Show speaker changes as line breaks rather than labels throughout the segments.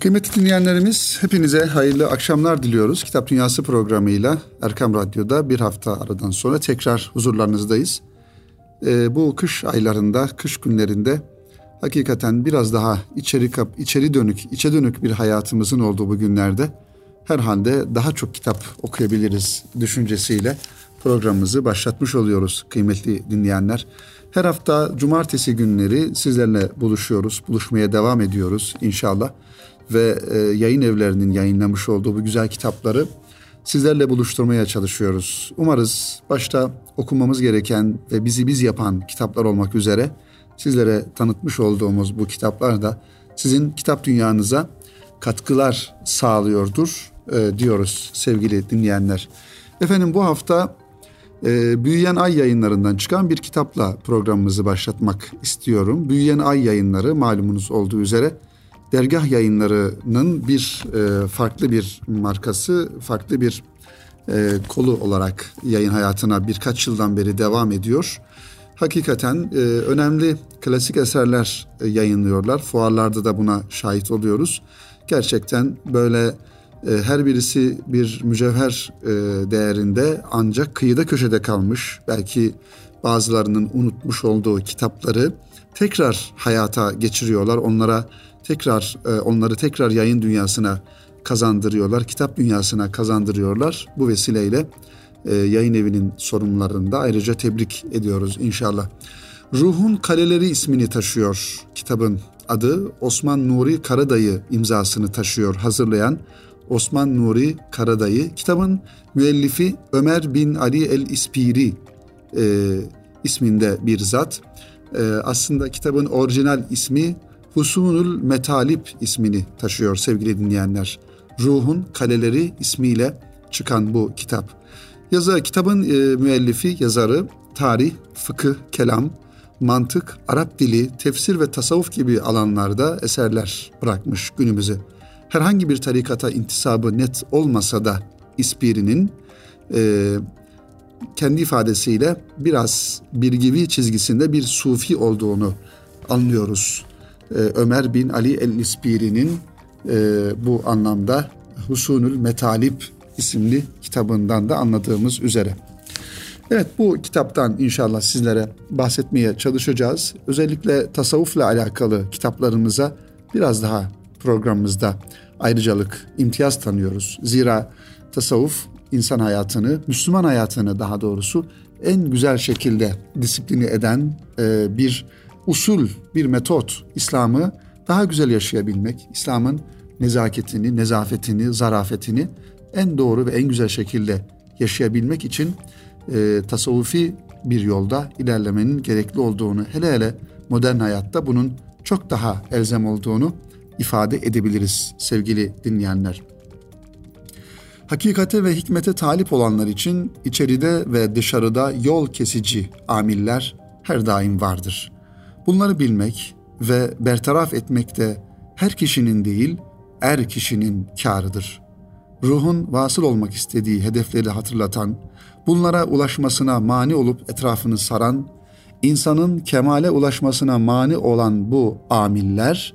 Kıymetli dinleyenlerimiz hepinize hayırlı akşamlar diliyoruz. Kitap Dünyası programıyla Erkam Radyo'da bir hafta aradan sonra tekrar huzurlarınızdayız. Ee, bu kış aylarında, kış günlerinde hakikaten biraz daha içeri kap, içeri dönük, içe dönük bir hayatımızın olduğu bu günlerde herhalde daha çok kitap okuyabiliriz düşüncesiyle programımızı başlatmış oluyoruz kıymetli dinleyenler. Her hafta cumartesi günleri sizlerle buluşuyoruz, buluşmaya devam ediyoruz inşallah ve e, yayın evlerinin yayınlamış olduğu bu güzel kitapları sizlerle buluşturmaya çalışıyoruz. Umarız başta okumamız gereken ve bizi biz yapan kitaplar olmak üzere sizlere tanıtmış olduğumuz bu kitaplar da sizin kitap dünyanıza katkılar sağlıyordur e, diyoruz sevgili dinleyenler. Efendim bu hafta e, Büyüyen Ay yayınlarından çıkan bir kitapla programımızı başlatmak istiyorum. Büyüyen Ay yayınları malumunuz olduğu üzere dergah yayınlarının bir e, farklı bir markası, farklı bir e, kolu olarak yayın hayatına birkaç yıldan beri devam ediyor. Hakikaten e, önemli klasik eserler e, yayınlıyorlar. Fuarlarda da buna şahit oluyoruz. Gerçekten böyle e, her birisi bir mücevher e, değerinde ancak kıyıda köşede kalmış. Belki bazılarının unutmuş olduğu kitapları tekrar hayata geçiriyorlar. Onlara tekrar e, onları tekrar yayın dünyasına kazandırıyorlar, kitap dünyasına kazandırıyorlar. Bu vesileyle e, yayın evinin sorumlularını da ayrıca tebrik ediyoruz inşallah. Ruhun Kaleleri ismini taşıyor kitabın adı. Osman Nuri Karadayı imzasını taşıyor hazırlayan Osman Nuri Karadayı. Kitabın müellifi Ömer bin Ali el-İspiri e, isminde bir zat. E, aslında kitabın orijinal ismi Husunul Metalip ismini taşıyor sevgili dinleyenler. Ruhun Kaleleri ismiyle çıkan bu kitap. Yazı kitabın e, müellifi, yazarı tarih, fıkıh, kelam, mantık, Arap dili, tefsir ve tasavvuf gibi alanlarda eserler bırakmış günümüze. Herhangi bir tarikata intisabı net olmasa da İspiri'nin e, kendi ifadesiyle biraz birgivi çizgisinde bir sufi olduğunu anlıyoruz. Ee, Ömer bin Ali el-İspiri'nin e, bu anlamda Husunül Metalip isimli kitabından da anladığımız üzere. Evet bu kitaptan inşallah sizlere bahsetmeye çalışacağız. Özellikle tasavvufla alakalı kitaplarımıza biraz daha programımızda ayrıcalık, imtiyaz tanıyoruz. Zira tasavvuf insan hayatını, Müslüman hayatını daha doğrusu en güzel şekilde disiplini eden e, bir usul, bir metot İslam'ı daha güzel yaşayabilmek, İslam'ın nezaketini, nezafetini, zarafetini en doğru ve en güzel şekilde yaşayabilmek için e, tasavvufi bir yolda ilerlemenin gerekli olduğunu, hele hele modern hayatta bunun çok daha elzem olduğunu ifade edebiliriz sevgili dinleyenler. Hakikate ve hikmete talip olanlar için içeride ve dışarıda yol kesici amiller her daim vardır. Bunları bilmek ve bertaraf etmek de her kişinin değil, er kişinin kârıdır. Ruhun vasıl olmak istediği hedefleri hatırlatan, bunlara ulaşmasına mani olup etrafını saran, insanın kemale ulaşmasına mani olan bu amiller,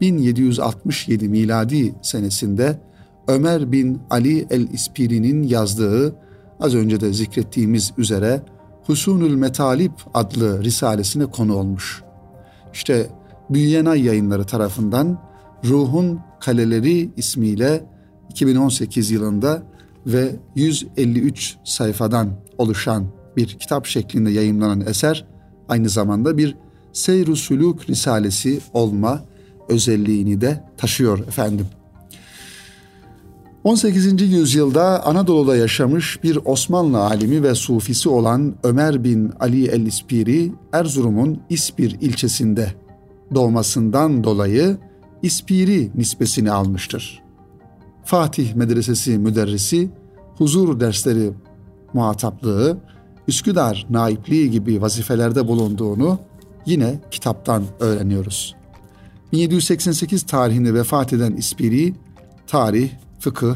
1767 miladi senesinde Ömer bin Ali el-İspiri'nin yazdığı, az önce de zikrettiğimiz üzere Husunül Metalip adlı risalesine konu olmuş. İşte Büyüyen Ay yayınları tarafından Ruhun Kaleleri ismiyle 2018 yılında ve 153 sayfadan oluşan bir kitap şeklinde yayınlanan eser aynı zamanda bir Seyr-i Sülük Risalesi olma özelliğini de taşıyor efendim. 18. yüzyılda Anadolu'da yaşamış bir Osmanlı alimi ve sufisi olan Ömer bin Ali el-İspiri, Erzurum'un İspir ilçesinde doğmasından dolayı İspiri nispesini almıştır. Fatih Medresesi müderrisi, huzur dersleri muhataplığı, Üsküdar naipliği gibi vazifelerde bulunduğunu yine kitaptan öğreniyoruz. 1788 tarihinde vefat eden İspiri, tarih, fıkıh,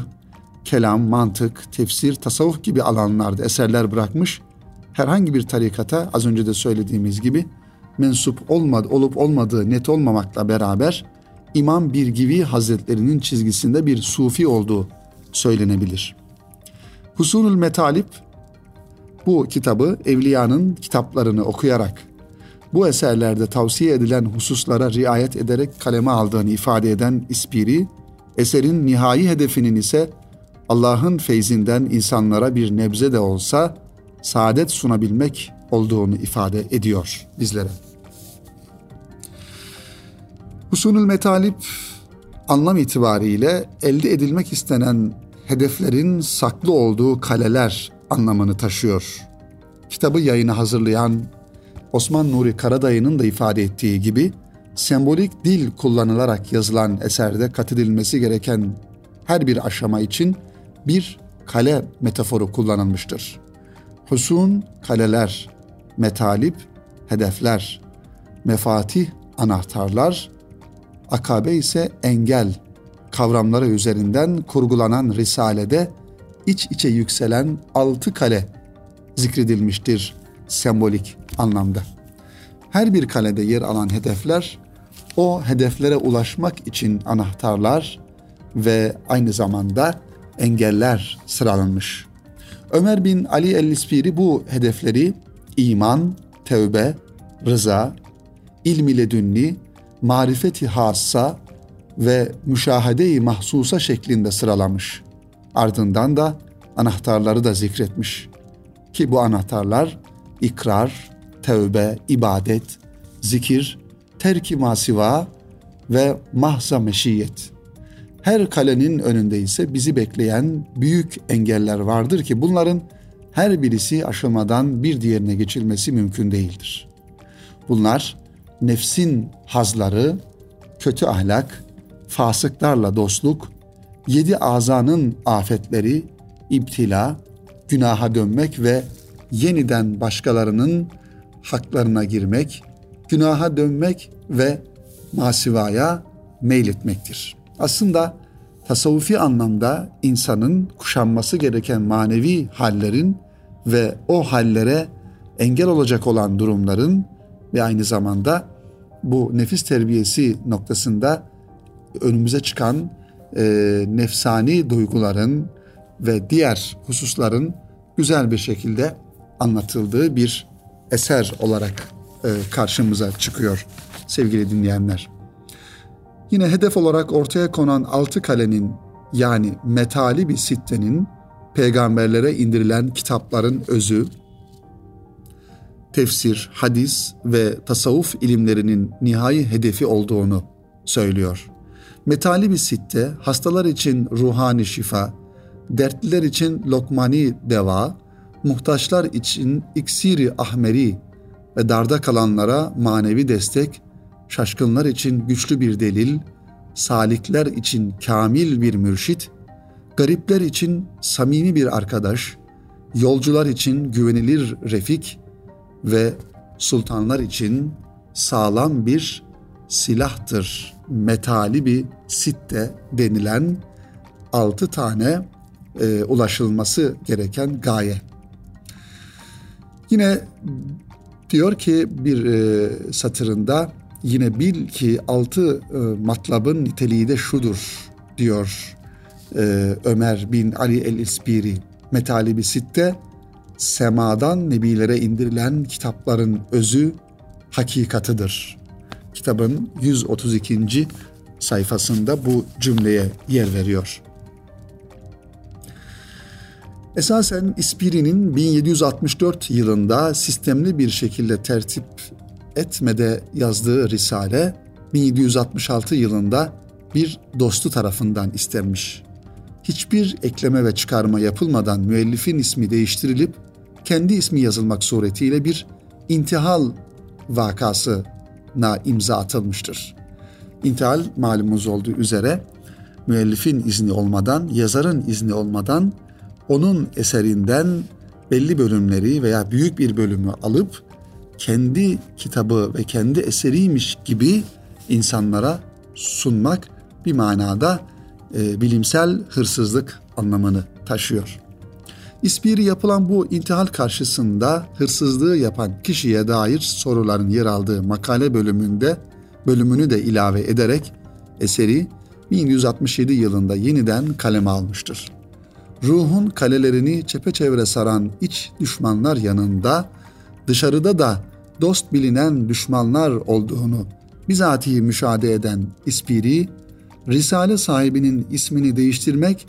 kelam, mantık, tefsir, tasavvuf gibi alanlarda eserler bırakmış. Herhangi bir tarikata az önce de söylediğimiz gibi mensup olmadı, olup olmadığı net olmamakla beraber İmam Birgivi Hazretlerinin çizgisinde bir sufi olduğu söylenebilir. Husunul Metalip bu kitabı evliyanın kitaplarını okuyarak bu eserlerde tavsiye edilen hususlara riayet ederek kaleme aldığını ifade eden İspiri, eserin nihai hedefinin ise Allah'ın feyzinden insanlara bir nebze de olsa saadet sunabilmek olduğunu ifade ediyor bizlere. Husunul Metalip anlam itibariyle elde edilmek istenen hedeflerin saklı olduğu kaleler anlamını taşıyor. Kitabı yayına hazırlayan Osman Nuri Karadayı'nın da ifade ettiği gibi sembolik dil kullanılarak yazılan eserde kat edilmesi gereken her bir aşama için bir kale metaforu kullanılmıştır. Husun kaleler, metalip hedefler, mefatih anahtarlar, akabe ise engel kavramları üzerinden kurgulanan risalede iç içe yükselen altı kale zikredilmiştir sembolik anlamda. Her bir kalede yer alan hedefler o hedeflere ulaşmak için anahtarlar ve aynı zamanda engeller sıralanmış. Ömer bin Ali el-İspiri bu hedefleri iman, tevbe, rıza, ilmi ledünni, marifeti hassa ve müşahede-i mahsusa şeklinde sıralamış. Ardından da anahtarları da zikretmiş. Ki bu anahtarlar ikrar, tevbe, ibadet, zikir, terki masiva ve mahza meşiyet. Her kalenin önünde ise bizi bekleyen büyük engeller vardır ki bunların her birisi aşılmadan bir diğerine geçilmesi mümkün değildir. Bunlar nefsin hazları, kötü ahlak, fasıklarla dostluk, yedi azanın afetleri, iptila, günaha dönmek ve yeniden başkalarının haklarına girmek, günaha dönmek ve masivaya meyletmektir. Aslında tasavvufi anlamda insanın kuşanması gereken manevi hallerin ve o hallere engel olacak olan durumların ve aynı zamanda bu nefis terbiyesi noktasında önümüze çıkan e, nefsani duyguların ve diğer hususların güzel bir şekilde anlatıldığı bir eser olarak e, karşımıza çıkıyor sevgili dinleyenler. Yine hedef olarak ortaya konan altı kalenin yani metali bir sittenin peygamberlere indirilen kitapların özü, tefsir, hadis ve tasavvuf ilimlerinin nihai hedefi olduğunu söylüyor. Metali bir sitte hastalar için ruhani şifa, dertliler için lokmani deva, muhtaçlar için iksiri ahmeri ve darda kalanlara manevi destek, şaşkınlar için güçlü bir delil, salikler için kamil bir mürşit, garipler için samimi bir arkadaş, yolcular için güvenilir refik ve sultanlar için sağlam bir silahtır. Metali bir sitte denilen altı tane e, ulaşılması gereken gaye. Yine diyor ki bir e, satırında yine bil ki altı e, matlabın niteliği de şudur diyor e, Ömer bin Ali el-İspiri. Metalibi Sitte semadan nebilere indirilen kitapların özü hakikatıdır. Kitabın 132. sayfasında bu cümleye yer veriyor. Esasen İspiri'nin 1764 yılında sistemli bir şekilde tertip etmede yazdığı risale 1766 yılında bir dostu tarafından istenmiş. Hiçbir ekleme ve çıkarma yapılmadan müellifin ismi değiştirilip kendi ismi yazılmak suretiyle bir intihal vakasına imza atılmıştır. İntihal malumuz olduğu üzere müellifin izni olmadan, yazarın izni olmadan onun eserinden belli bölümleri veya büyük bir bölümü alıp kendi kitabı ve kendi eseriymiş gibi insanlara sunmak bir manada e, bilimsel hırsızlık anlamını taşıyor. İspiri yapılan bu intihal karşısında hırsızlığı yapan kişiye dair soruların yer aldığı makale bölümünde bölümünü de ilave ederek eseri 1167 yılında yeniden kaleme almıştır. Ruhun kalelerini çepeçevre saran iç düşmanlar yanında dışarıda da dost bilinen düşmanlar olduğunu bizatihi müşahede eden İspiri, Risale sahibinin ismini değiştirmek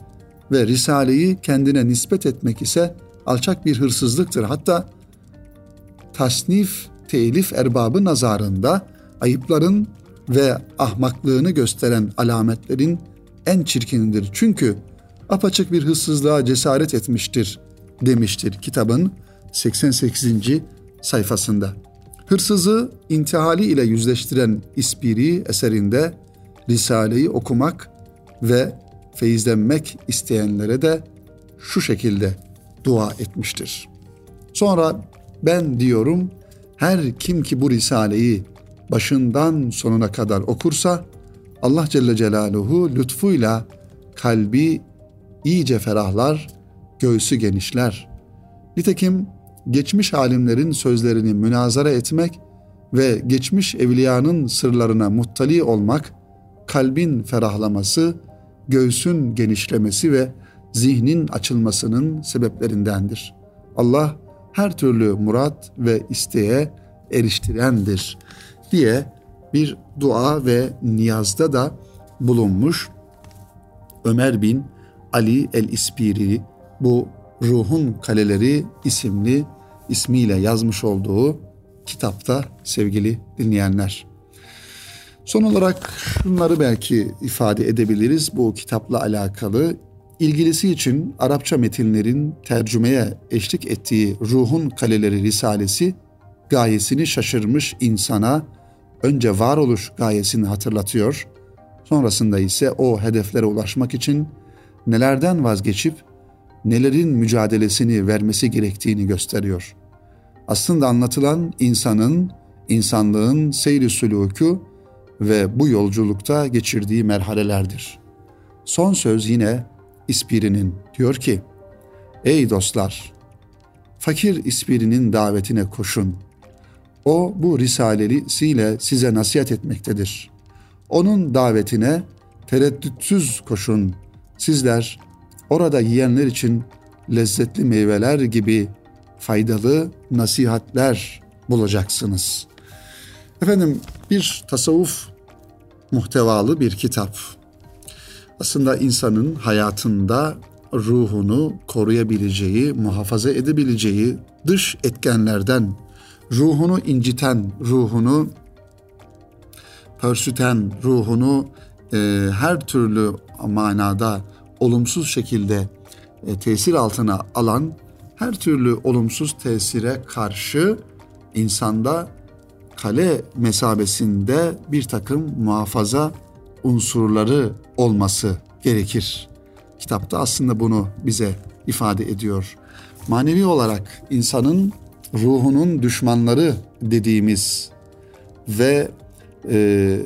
ve Risale'yi kendine nispet etmek ise alçak bir hırsızlıktır. Hatta tasnif, telif erbabı nazarında ayıpların ve ahmaklığını gösteren alametlerin en çirkinidir. Çünkü apaçık bir hırsızlığa cesaret etmiştir demiştir kitabın 88. sayfasında. Hırsızı intihali ile yüzleştiren İspiri eserinde Risale'yi okumak ve feyizlenmek isteyenlere de şu şekilde dua etmiştir. Sonra ben diyorum her kim ki bu Risale'yi başından sonuna kadar okursa Allah Celle Celaluhu lütfuyla kalbi iyice ferahlar, göğsü genişler. Nitekim geçmiş alimlerin sözlerini münazara etmek ve geçmiş evliyanın sırlarına muttali olmak, kalbin ferahlaması, göğsün genişlemesi ve zihnin açılmasının sebeplerindendir. Allah her türlü murat ve isteğe eriştirendir diye bir dua ve niyazda da bulunmuş. Ömer bin Ali el-İspiri bu Ruhun Kaleleri isimli ismiyle yazmış olduğu kitapta sevgili dinleyenler. Son olarak şunları belki ifade edebiliriz bu kitapla alakalı. İlgilisi için Arapça metinlerin tercümeye eşlik ettiği Ruhun Kaleleri Risalesi gayesini şaşırmış insana önce varoluş gayesini hatırlatıyor, sonrasında ise o hedeflere ulaşmak için nelerden vazgeçip nelerin mücadelesini vermesi gerektiğini gösteriyor. Aslında anlatılan insanın, insanlığın seyri sülûkü ve bu yolculukta geçirdiği merhalelerdir. Son söz yine İspiri'nin diyor ki, Ey dostlar! Fakir İspiri'nin davetine koşun. O bu risalesiyle size nasihat etmektedir. Onun davetine tereddütsüz koşun. Sizler orada yiyenler için lezzetli meyveler gibi faydalı nasihatler bulacaksınız. Efendim bir tasavvuf muhtevalı bir kitap. Aslında insanın hayatında ruhunu koruyabileceği, muhafaza edebileceği dış etkenlerden, ruhunu inciten, ruhunu pörsüten, ruhunu e, her türlü manada olumsuz şekilde e, tesir altına alan her türlü olumsuz tesire karşı insanda kale mesabesinde bir takım muhafaza unsurları olması gerekir. Kitapta aslında bunu bize ifade ediyor. Manevi olarak insanın ruhunun düşmanları dediğimiz ve e,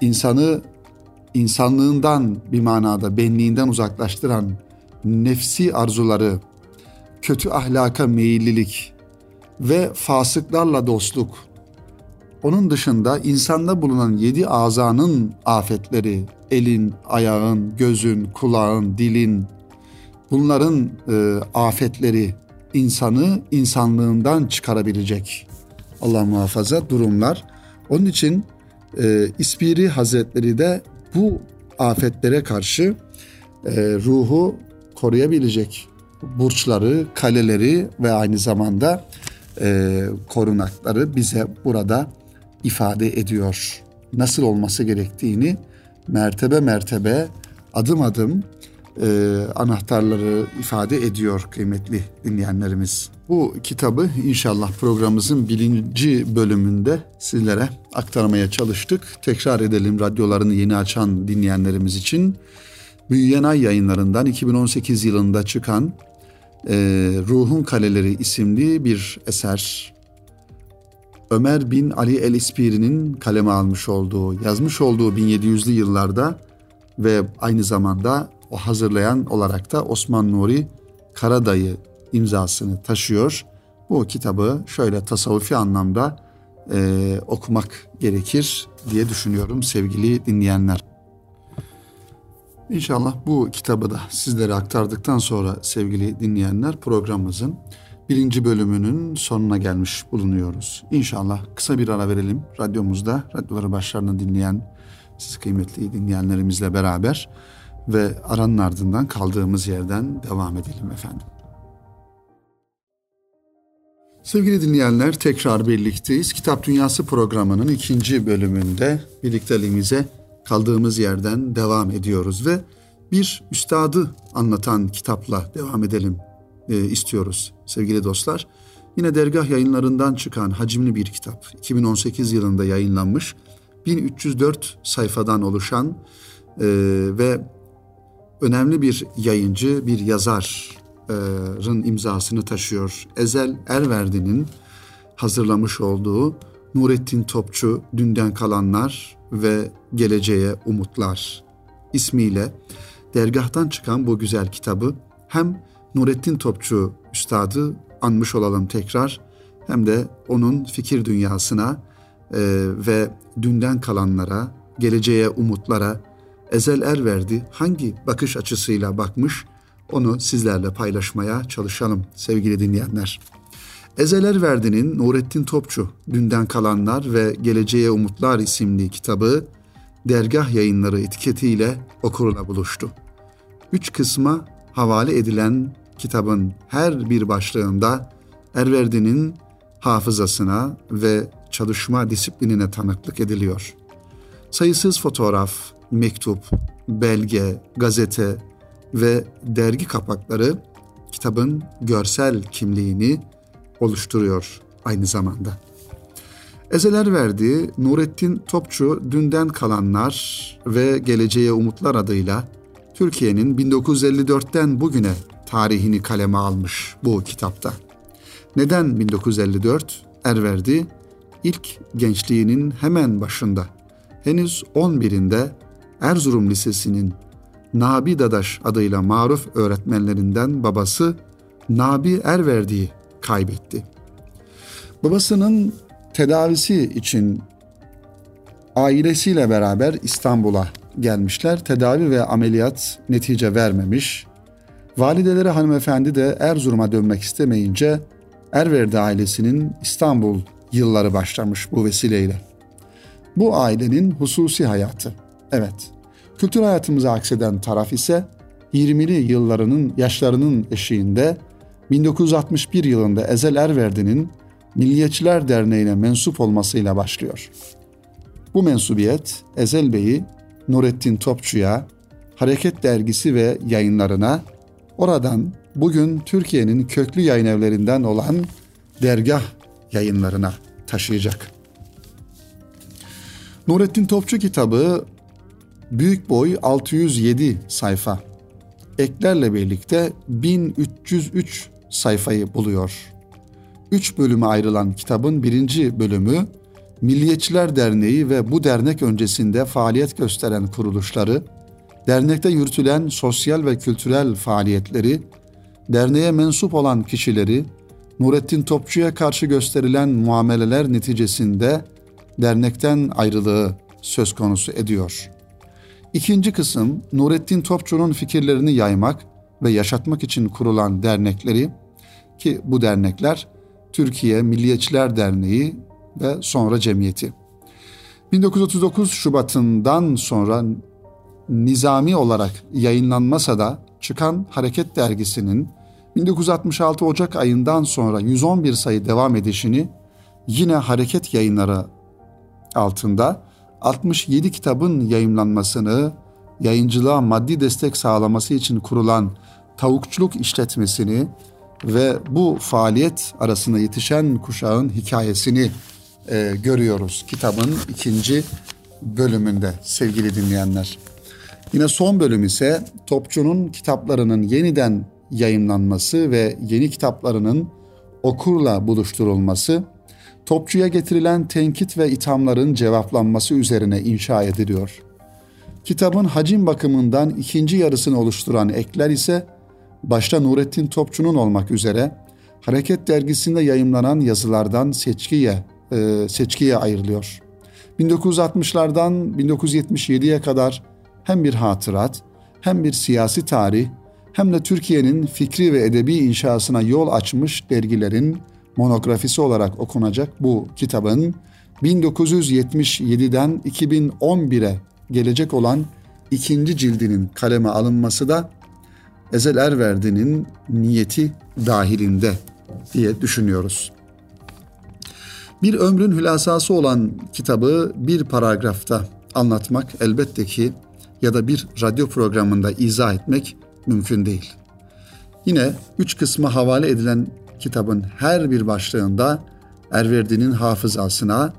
insanı insanlığından bir manada benliğinden uzaklaştıran nefsi arzuları, kötü ahlaka meyillilik ve fasıklarla dostluk. Onun dışında insanda bulunan yedi azanın afetleri, elin, ayağın, gözün, kulağın, dilin, bunların e, afetleri insanı insanlığından çıkarabilecek Allah muhafaza durumlar. Onun için e, İspiri Hazretleri de bu afetlere karşı e, ruhu koruyabilecek burçları, kaleleri ve aynı zamanda e, korunakları bize burada ifade ediyor. Nasıl olması gerektiğini mertebe mertebe, adım adım e, anahtarları ifade ediyor kıymetli dinleyenlerimiz. Bu kitabı inşallah programımızın birinci bölümünde sizlere aktarmaya çalıştık. Tekrar edelim radyolarını yeni açan dinleyenlerimiz için. Büyüyen Ay yayınlarından 2018 yılında çıkan e, Ruhun Kaleleri isimli bir eser. Ömer bin Ali el-İspiri'nin kaleme almış olduğu, yazmış olduğu 1700'lü yıllarda ve aynı zamanda o hazırlayan olarak da Osman Nuri Karadayı imzasını taşıyor. Bu kitabı şöyle tasavvufi anlamda e, okumak gerekir diye düşünüyorum sevgili dinleyenler. İnşallah bu kitabı da sizlere aktardıktan sonra sevgili dinleyenler programımızın birinci bölümünün sonuna gelmiş bulunuyoruz. İnşallah kısa bir ara verelim radyomuzda, radyoları başlarına dinleyen siz kıymetli dinleyenlerimizle beraber ve aranın ardından kaldığımız yerden devam edelim efendim. Sevgili dinleyenler tekrar birlikteyiz. Kitap Dünyası programının ikinci bölümünde birlikteliğimize kaldığımız yerden devam ediyoruz ve bir üstadı anlatan kitapla devam edelim e, istiyoruz sevgili dostlar. Yine dergah yayınlarından çıkan hacimli bir kitap. 2018 yılında yayınlanmış. 1304 sayfadan oluşan e, ve önemli bir yayıncı, bir yazarın imzasını taşıyor. Ezel Erverdi'nin hazırlamış olduğu Nurettin Topçu, Dünden Kalanlar ve Geleceğe Umutlar ismiyle dergahtan çıkan bu güzel kitabı hem Nurettin Topçu Üstadı anmış olalım tekrar hem de onun fikir dünyasına e, ve dünden kalanlara, geleceğe umutlara Ezel Erverdi hangi bakış açısıyla bakmış onu sizlerle paylaşmaya çalışalım sevgili dinleyenler. Ezel Erverdi'nin Nurettin Topçu, Dünden Kalanlar ve Geleceğe Umutlar isimli kitabı dergah yayınları etiketiyle okurla buluştu. Üç kısma havale edilen kitabın her bir başlığında Erverdi'nin hafızasına ve çalışma disiplinine tanıklık ediliyor. Sayısız fotoğraf, mektup, belge, gazete ve dergi kapakları kitabın görsel kimliğini oluşturuyor aynı zamanda. Ezeler verdiği Nurettin Topçu Dünden Kalanlar ve Geleceğe Umutlar adıyla Türkiye'nin 1954'ten bugüne tarihini kaleme almış bu kitapta. Neden 1954? Erverdi ilk gençliğinin hemen başında henüz 11'inde Erzurum Lisesi'nin Nabi Dadaş adıyla maruf öğretmenlerinden babası Nabi Erverdi'yi kaybetti. Babasının tedavisi için ailesiyle beraber İstanbul'a gelmişler. Tedavi ve ameliyat netice vermemiş. Valideleri hanımefendi de Erzurum'a dönmek istemeyince Erverdi ailesinin İstanbul yılları başlamış bu vesileyle. Bu ailenin hususi hayatı. Evet, kültür hayatımıza akseden taraf ise 20'li yıllarının yaşlarının eşiğinde 1961 yılında Ezel Erverdi'nin Milliyetçiler Derneği'ne mensup olmasıyla başlıyor. Bu mensubiyet Ezel Bey'i Nurettin Topçu'ya, Hareket Dergisi ve yayınlarına, oradan bugün Türkiye'nin köklü yayın evlerinden olan dergah yayınlarına taşıyacak. Nurettin Topçu kitabı büyük boy 607 sayfa. Eklerle birlikte 1303 sayfayı buluyor. Üç bölüme ayrılan kitabın birinci bölümü Milliyetçiler Derneği ve bu dernek öncesinde faaliyet gösteren kuruluşları, dernekte yürütülen sosyal ve kültürel faaliyetleri, derneğe mensup olan kişileri, Nurettin Topçu'ya karşı gösterilen muameleler neticesinde dernekten ayrılığı söz konusu ediyor. İkinci kısım Nurettin Topçu'nun fikirlerini yaymak ve yaşatmak için kurulan dernekleri ki bu dernekler Türkiye Milliyetçiler Derneği ve sonra cemiyeti. 1939 Şubat'ından sonra nizami olarak yayınlanmasa da çıkan Hareket Dergisi'nin 1966 Ocak ayından sonra 111 sayı devam edişini yine Hareket Yayınları altında 67 kitabın yayınlanmasını, yayıncılığa maddi destek sağlaması için kurulan tavukçuluk işletmesini ve bu faaliyet arasında yetişen kuşağın hikayesini e, görüyoruz kitabın ikinci bölümünde sevgili dinleyenler. Yine son bölüm ise Topçu'nun kitaplarının yeniden yayınlanması ve yeni kitaplarının okurla buluşturulması, Topçu'ya getirilen tenkit ve ithamların cevaplanması üzerine inşa ediliyor. Kitabın hacim bakımından ikinci yarısını oluşturan ekler ise başta Nurettin Topçu'nun olmak üzere Hareket dergisinde yayımlanan yazılardan seçkiye e, seçkiye ayrılıyor. 1960'lardan 1977'ye kadar hem bir hatırat hem bir siyasi tarih hem de Türkiye'nin fikri ve edebi inşasına yol açmış dergilerin monografisi olarak okunacak bu kitabın 1977'den 2011'e gelecek olan ikinci cildinin kaleme alınması da Ezel Erverdi'nin niyeti dahilinde diye düşünüyoruz. Bir ömrün hülasası olan kitabı bir paragrafta anlatmak elbette ki ya da bir radyo programında izah etmek mümkün değil. Yine üç kısma havale edilen kitabın her bir başlığında Erverdi'nin hafızasına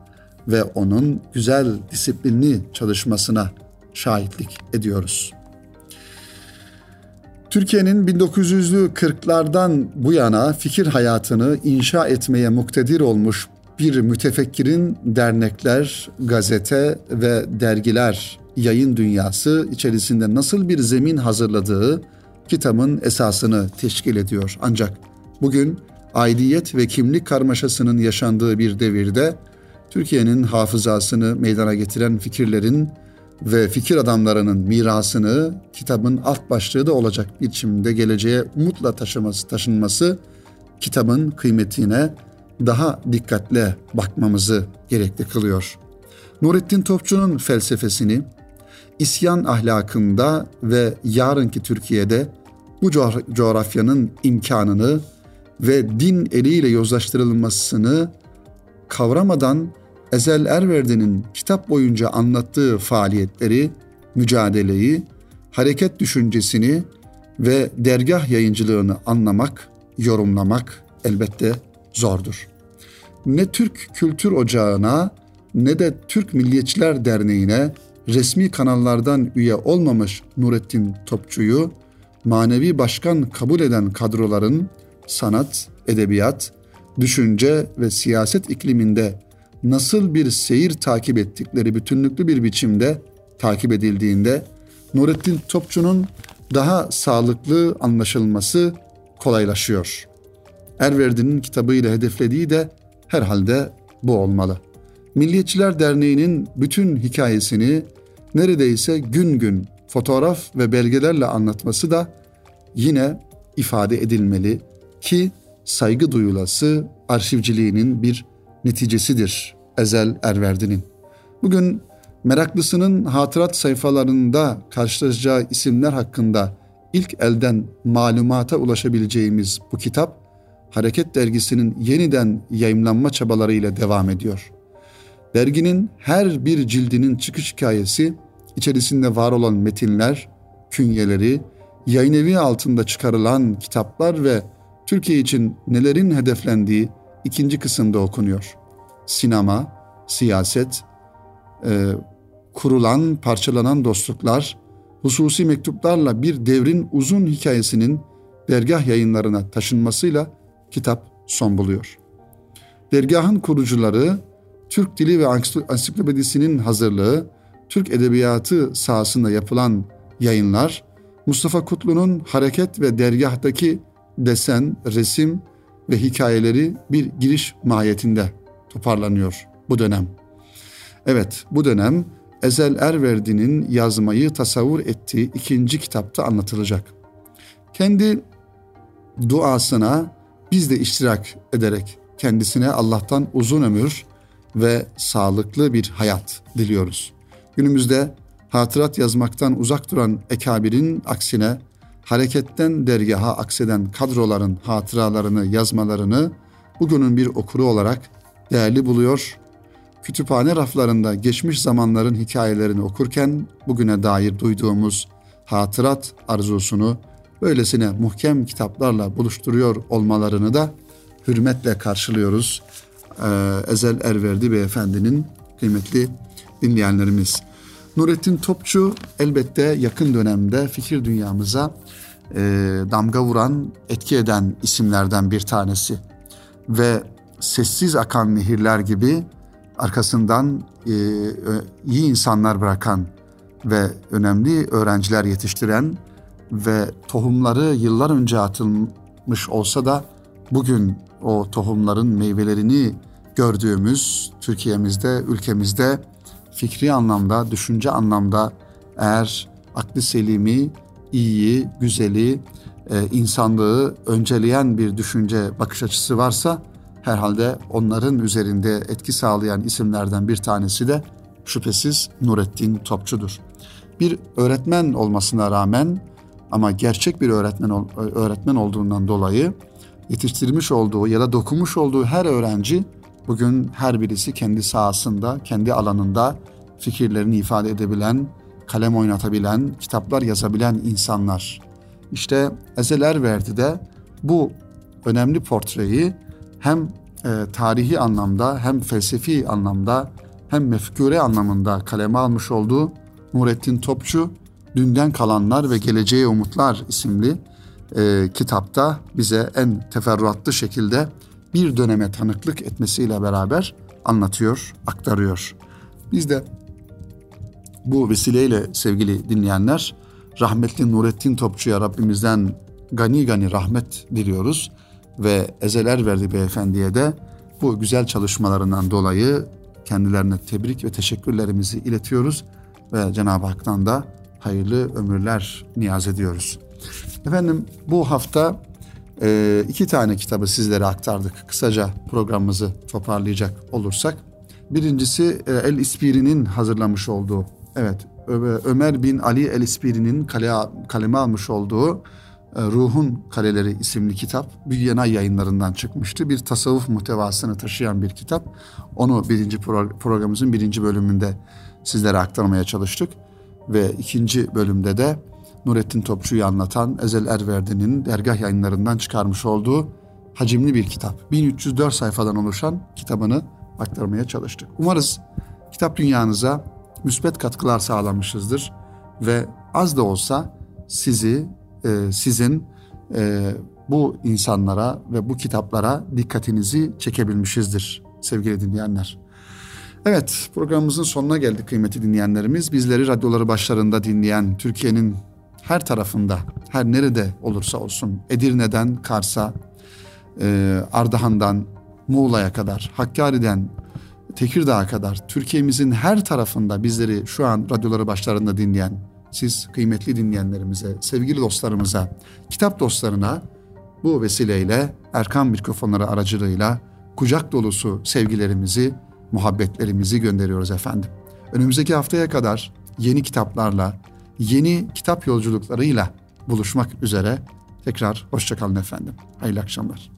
ve onun güzel disiplinli çalışmasına şahitlik ediyoruz. Türkiye'nin 1900'lü 40'lardan bu yana fikir hayatını inşa etmeye muktedir olmuş bir mütefekkirin dernekler, gazete ve dergiler yayın dünyası içerisinde nasıl bir zemin hazırladığı kitabın esasını teşkil ediyor. Ancak bugün aidiyet ve kimlik karmaşasının yaşandığı bir devirde Türkiye'nin hafızasını meydana getiren fikirlerin ve fikir adamlarının mirasını kitabın alt başlığı da olacak biçimde geleceğe umutla taşıması, taşınması kitabın kıymetine daha dikkatle bakmamızı gerekli kılıyor. Nurettin Topçu'nun felsefesini isyan ahlakında ve yarınki Türkiye'de bu coğrafyanın imkanını ve din eliyle yozlaştırılmasını kavramadan Ezel Erverdi'nin kitap boyunca anlattığı faaliyetleri, mücadeleyi, hareket düşüncesini ve dergah yayıncılığını anlamak, yorumlamak elbette zordur. Ne Türk Kültür Ocağı'na ne de Türk Milliyetçiler Derneği'ne resmi kanallardan üye olmamış Nurettin Topçu'yu manevi başkan kabul eden kadroların sanat, edebiyat, düşünce ve siyaset ikliminde nasıl bir seyir takip ettikleri bütünlüklü bir biçimde takip edildiğinde Nurettin Topçu'nun daha sağlıklı anlaşılması kolaylaşıyor. Erverdi'nin kitabıyla hedeflediği de herhalde bu olmalı. Milliyetçiler Derneği'nin bütün hikayesini neredeyse gün gün fotoğraf ve belgelerle anlatması da yine ifade edilmeli ki saygı duyulası arşivciliğinin bir neticesidir Ezel Erverdi'nin. Bugün meraklısının hatırat sayfalarında karşılaşacağı isimler hakkında ilk elden malumata ulaşabileceğimiz bu kitap, Hareket Dergisi'nin yeniden yayımlanma çabalarıyla devam ediyor. Derginin her bir cildinin çıkış hikayesi, içerisinde var olan metinler, künyeleri, yayın evi altında çıkarılan kitaplar ve Türkiye için nelerin hedeflendiği ikinci kısımda okunuyor. Sinema, siyaset, e, kurulan, parçalanan dostluklar, hususi mektuplarla bir devrin uzun hikayesinin dergah yayınlarına taşınmasıyla kitap son buluyor. Dergahın kurucuları Türk Dili ve Ansiklopedisinin hazırlığı, Türk Edebiyatı sahasında yapılan yayınlar, Mustafa Kutlu'nun hareket ve dergahtaki desen, resim ve hikayeleri bir giriş mahiyetinde toparlanıyor bu dönem. Evet bu dönem Ezel Erverdi'nin yazmayı tasavvur ettiği ikinci kitapta anlatılacak. Kendi duasına biz de iştirak ederek kendisine Allah'tan uzun ömür ve sağlıklı bir hayat diliyoruz. Günümüzde hatırat yazmaktan uzak duran ekabirin aksine hareketten dergaha akseden kadroların hatıralarını yazmalarını bugünün bir okuru olarak değerli buluyor. Kütüphane raflarında geçmiş zamanların hikayelerini okurken bugüne dair duyduğumuz hatırat arzusunu böylesine muhkem kitaplarla buluşturuyor olmalarını da hürmetle karşılıyoruz. Ee, Ezel Erverdi Beyefendinin kıymetli dinleyenlerimiz. Nurettin Topçu elbette yakın dönemde fikir dünyamıza e, damga vuran, etki eden isimlerden bir tanesi. Ve sessiz akan nehirler gibi arkasından e, iyi insanlar bırakan ve önemli öğrenciler yetiştiren ve tohumları yıllar önce atılmış olsa da bugün o tohumların meyvelerini gördüğümüz Türkiye'mizde, ülkemizde fikri anlamda, düşünce anlamda eğer aklı selimi iyiyi, güzeli, e, insanlığı önceleyen bir düşünce bakış açısı varsa herhalde onların üzerinde etki sağlayan isimlerden bir tanesi de şüphesiz Nurettin Topçu'dur. Bir öğretmen olmasına rağmen ama gerçek bir öğretmen öğretmen olduğundan dolayı yetiştirmiş olduğu ya da dokumuş olduğu her öğrenci bugün her birisi kendi sahasında, kendi alanında fikirlerini ifade edebilen, kalem oynatabilen, kitaplar yazabilen insanlar. İşte Ezel Erverdi de bu önemli portreyi hem e, tarihi anlamda hem felsefi anlamda hem mefkure anlamında kaleme almış olduğu Nurettin Topçu Dünden Kalanlar ve Geleceğe Umutlar isimli e, kitapta bize en teferruatlı şekilde bir döneme tanıklık etmesiyle beraber anlatıyor, aktarıyor. Biz de bu vesileyle sevgili dinleyenler rahmetli Nurettin Topçu'ya Rabbimizden gani gani rahmet diliyoruz ve ezeler verdi beyefendiye de bu güzel çalışmalarından dolayı kendilerine tebrik ve teşekkürlerimizi iletiyoruz ve Cenab-ı Hak'tan da hayırlı ömürler niyaz ediyoruz. Efendim bu hafta e, iki tane kitabı sizlere aktardık. Kısaca programımızı toparlayacak olursak. Birincisi e, El İspiri'nin hazırlamış olduğu, evet Ömer bin Ali El İspiri'nin kale, kaleme almış olduğu e, Ruhun Kaleleri isimli kitap Büyüyenay yayınlarından çıkmıştı. Bir tasavvuf muhtevasını taşıyan bir kitap. Onu birinci pro- programımızın birinci bölümünde sizlere aktarmaya çalıştık. Ve ikinci bölümde de Nurettin Topçu'yu anlatan Ezel Erverdi'nin dergah yayınlarından çıkarmış olduğu hacimli bir kitap. 1304 sayfadan oluşan kitabını aktarmaya çalıştık. Umarız kitap dünyanıza müsbet katkılar sağlamışızdır ve az da olsa sizi, e, sizin e, bu insanlara ve bu kitaplara dikkatinizi çekebilmişizdir sevgili dinleyenler. Evet programımızın sonuna geldik kıymetli dinleyenlerimiz. Bizleri radyoları başlarında dinleyen Türkiye'nin her tarafında, her nerede olursa olsun Edirne'den Kars'a, e, Ardahan'dan Muğla'ya kadar, Hakkari'den Tekirdağ'a kadar Türkiye'mizin her tarafında bizleri şu an radyoları başlarında dinleyen siz kıymetli dinleyenlerimize, sevgili dostlarımıza, kitap dostlarına bu vesileyle Erkan mikrofonları aracılığıyla kucak dolusu sevgilerimizi, muhabbetlerimizi gönderiyoruz efendim. Önümüzdeki haftaya kadar yeni kitaplarla, yeni kitap yolculuklarıyla buluşmak üzere tekrar hoşçakalın efendim. Hayırlı akşamlar.